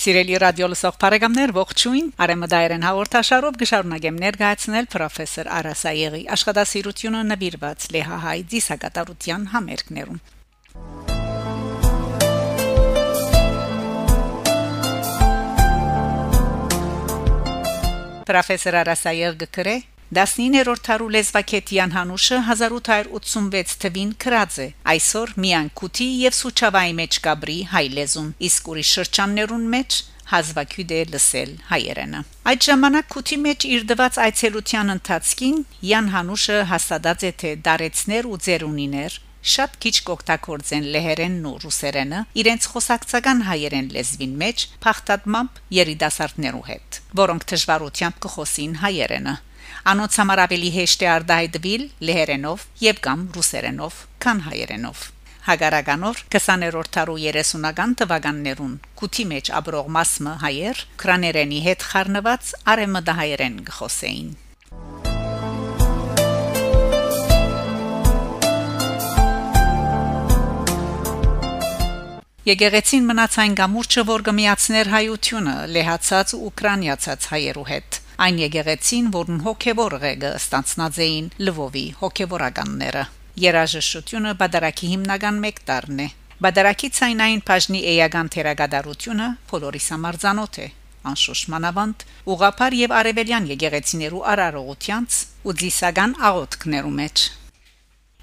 Սիրելի ռադիո լսող բարեկամներ, ողջույն։ Արեմդայերեն հաղորդաշարով գշարունակեմ ներկայացնել պրոֆեսոր Արասայեգի աշխատասիրությունը նվիրված Լեհահայ դիսակատարության համերգներում։ Պրոֆեսոր Արասայեգը գրե 19-րդ հարու լեզվակետյան հանուշը 1886 թվին քրած է այսօր միան քութի եւ սուչավայի մեջ գաբրի հայ լեզուն իսկ ուրիշ շրջաններուն մեջ հազվագյուտ է լսել հայերենը այդ ժամանակ քութի մեջ իր դված այցելության ընթացքին Յան Հանուշը հաստատած է թե դարեցներ ու ձերունիներ շատ քիչ կօգտագործեն լեհերենն ու ռուսերենը իրենց խոսակցական հայերեն լեզվին մեջ փախտատմամբ երիտասարդներու հետ որոնք դժվարությամբ կխոսին հայերենը Անոնց համար ավելի հեշտ է արդահայտվել լեհերենով եւ կամ ռուսերենով, քան հայերենով։ Հագարականոր 20-րդ տարու 30-ական թվականներուն կուտի մեջ աբրող մասը հայեր քրաներենի հետ խառնված արեմդահայերեն գխոսեին։ Եկեղեցին մնաց այն գամուրջը, որ գմիացներ հայությունը լեհացած ու ուկրաինացած հայերու հետ։ Այն եկեղեցին, որն հոգևոր ղեկը ստանցնած էին Լվովի հոգևորականները։ Երաժշտությունը բادرակի հիմնական մեկ տարն է։ Բادرակի ցայնային բաժնի էական թերագադարությունը բոլորի համար ծանոթ է անշուշտ մանավանդ ուղափար եւ արևելյան եկեղեցիներու արարողությանց ու դիսական աղոթքներու մեջ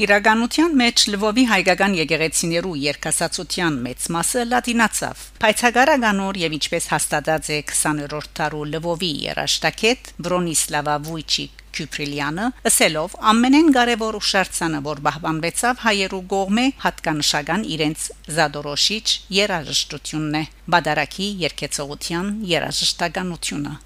Իրականության մեջ Լվովի հայկական եկեղեցիներու երկասացության մեծ մասը լատինացավ։ Փայցագարականոր եւ ինչպես հաստատած է 20-րդ տարու Լվովի երաշտակետ Բրոնիսլավա Վույչիկ Քյուպրիլյանը ասելով ամենեն կարևոր ուշարձանը որ բահբանվեցավ հայերու գողմե հատկանշական իրենց զադորոշիչ երաժշտությունն է բադարակի երկեցողության երաժշտականությունը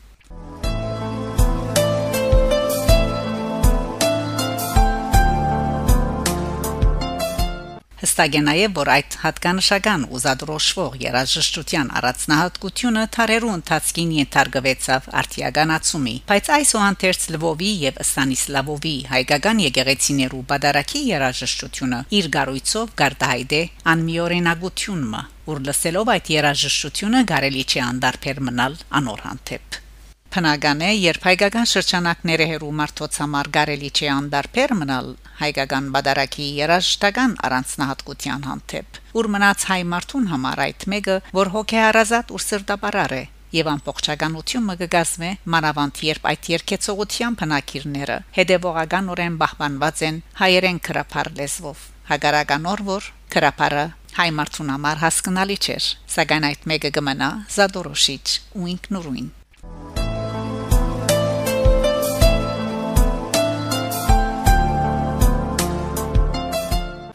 Հստակ է նաև, որ այդ հատկանշական ուզադրոշվող երաժշտության առանձնահատկությունը թարերու ընթացքին ենթարկվեցավ արտիագանացումի, բայց այսուհանդերձ Լվովի եւ Ստանիսլավովի հայկական եկեղեցիներու բادرակի երաժշտությունը իր գառույցով գարտահայտ է անմիօրենագությունը, որ լսելով այդ երաժշտությունը կարելի չի անդարբեր մնալ անօրհանդեփ։ Բնական է, երբ հայկական շրջանակները հերու մարդոց համար գարելի չի անդարբեր մնալ հայկական բادرակի երաժշտական առանձնահատկության հանդեպ։ Ուր մնաց հայ մարդուն համար այդ մեկը, որ հոգեհարազատ ու սրտապարար է եւ ամբողջականությունը կգազմե մանավանդ երբ այդ երկեցողության բնակիրները հետեւողականորեն բահբանված են հայերեն քրափար լեզվով։ Հագարականոր որ քրափարը հայ մարդուն համար հասկանալի չէր, սակայն այդ մեկը կմնա զադորոշիչ ու ինքնուրույն։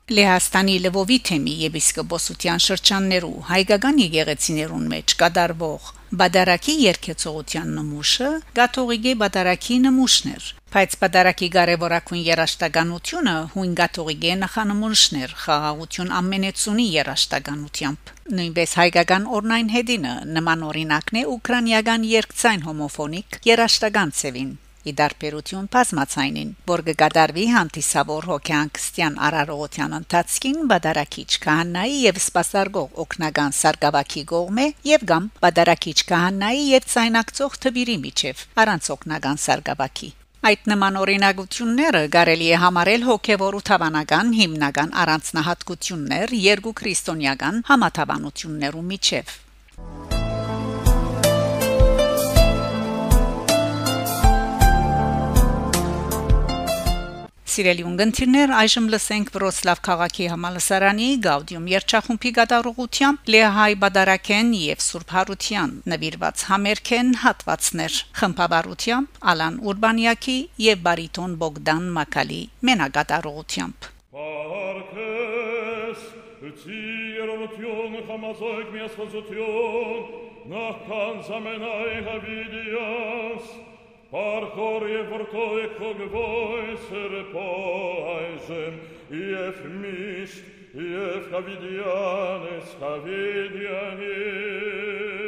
Լեհաստանի Լվովի թեմի եպիսկոպոսության շրջաններու հայկական եկեղեցիներուն մեջ կդարվող Բադարակի երկեցողության նմուշը Գաթողիկի Բադարակի նմուշներ բայց Բադարակի կարևորակուն երաշտականությունը հույն Գաթողիկի նախանմուշներ խաղաղություն ամենեցունի երաշտականությամբ նույնպես հայկական օրնային հետինը նման օրինակն է ուկրաինական երկցայն հոմոֆոնիկ երաշտական ծևին ի դարբերություն բազմացանին, որ կգադարվի հանդիսավոր հոգեանքստյան արարողության ընթացքին բադարակիչ քահանայի եւ սպասարգող օկնական սարգավակի գողմե եւ կամ բադարակիչ քահանայի եւ ցայնակցող թբիրի միջև առանց օկնական սարգավակի Այդ նման օրինակությունները կարելի է համարել հոգևոր ու թվանական հիմնական առանձնահատկություններ երկու քրիստոնեական համաթավանություններու միջև։ Սիրելի ունգընտիրներ, այժմ լսենք Վրոցլավ քաղաքի համալսարանի Գաուդիում երգչախումբի գդարողությամբ Լեհայ Բադարակեն եւ Սուրբ Հարության նվիրված համերգեն հատվածներ խմբավարությամբ Ալան Ուրբանյակի եւ բարիտոն Բոգդան Մակալի մենակատարողությամբ Parkes, Tirotjon, Hamazoik, par cori e vortoi cog voi ser poaisem, ief mist, ief cavidianes cavidianes.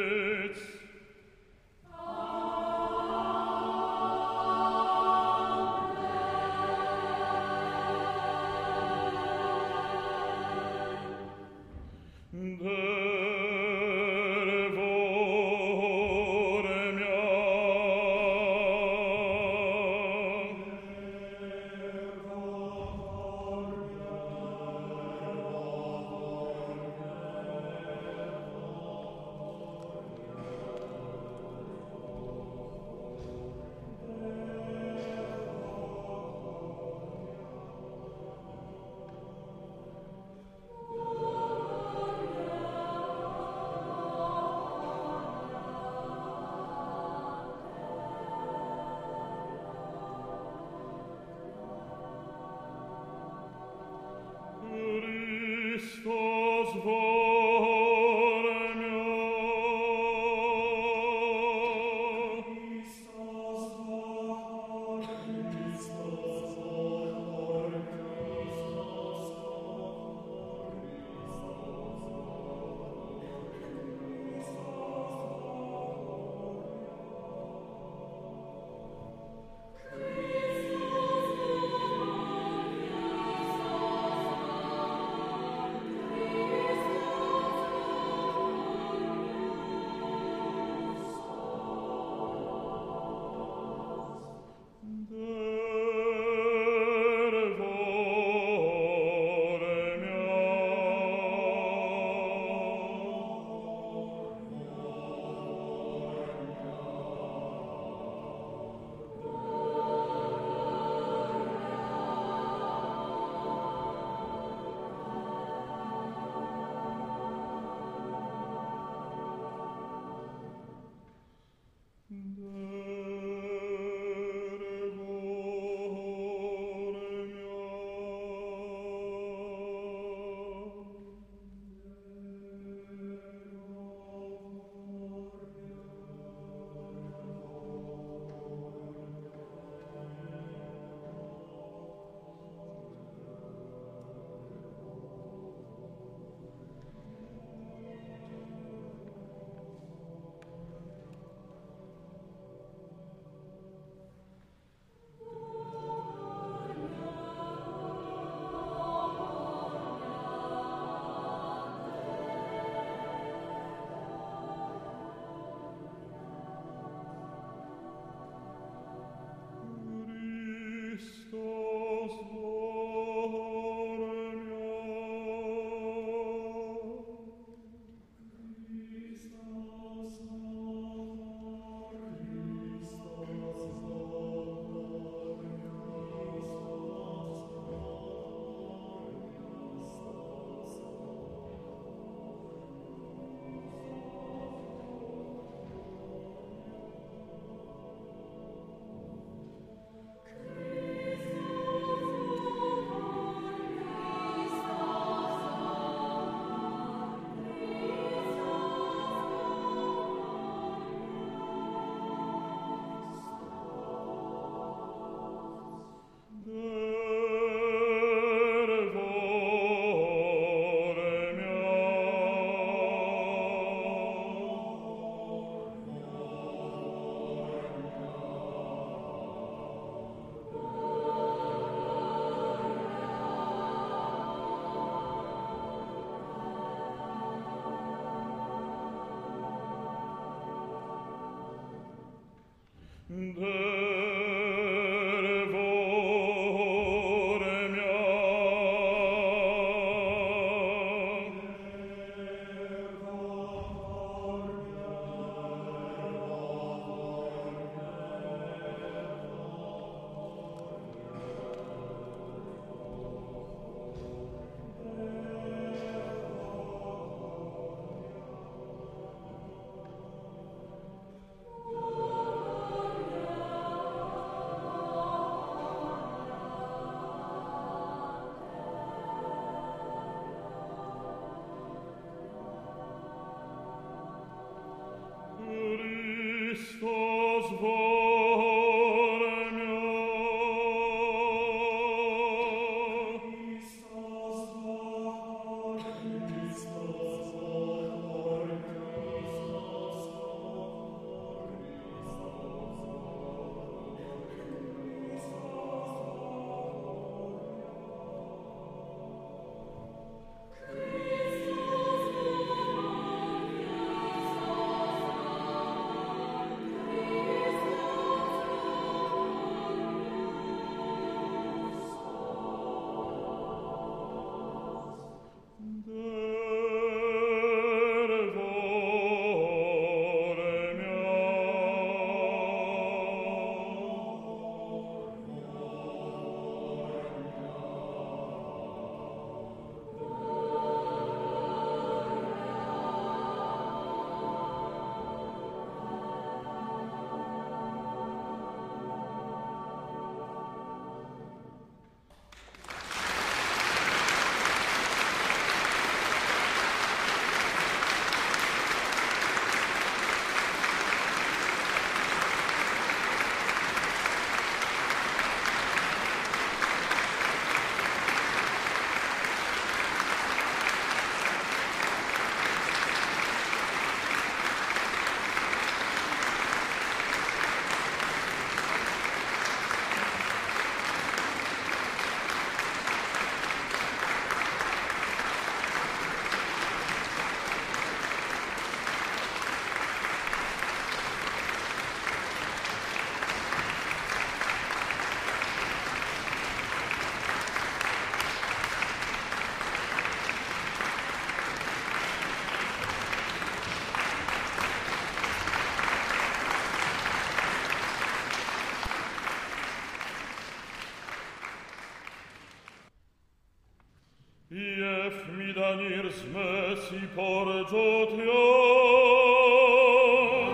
venir smesi porgiotio.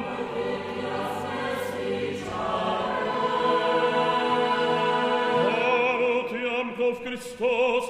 Marvitia smesi charo. Marutiam cov Christos,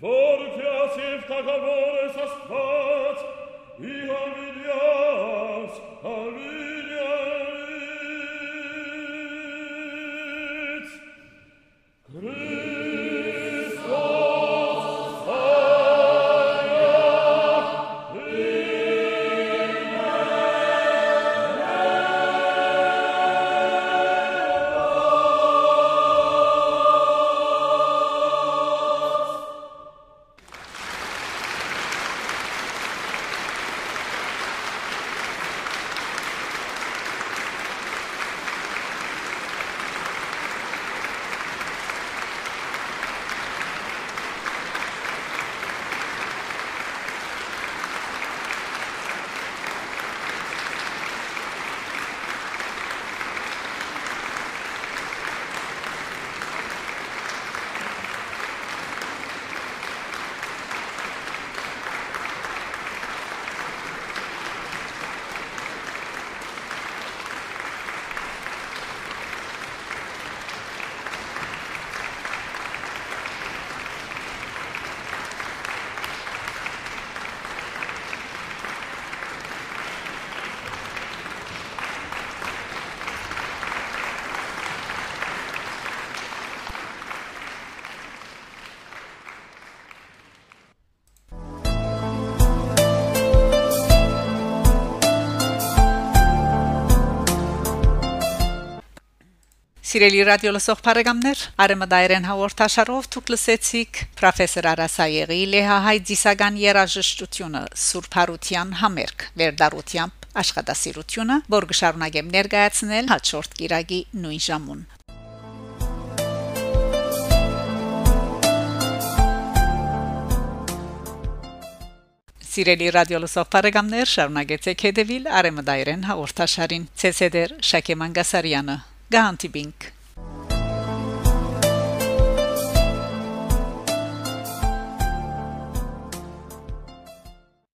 Vorglas hilft, da kann wohl es das Bad, ich habe Սիրելի ռադիո լսող բարեկամներ, Արեմդայրեն հաղորդաշարով դուք լսեցիք պրոֆեսոր Արասայեգի Լեհահայ դիսական երաժշտությունը Սուրբ Հարության համերգ վերդարությամբ աշխատասիրությունը, որ գշարունակեմ ներկայացնել հաջորդ կիրագի նույն ժամուն։ Սիրելի ռադիո լսող բարեկամներ, շարունակեցեք հետևել Արեմդայրեն հաղորդաշարին։ Ցեսեդեր Շակե Մանգասարյանը Գանտիբինք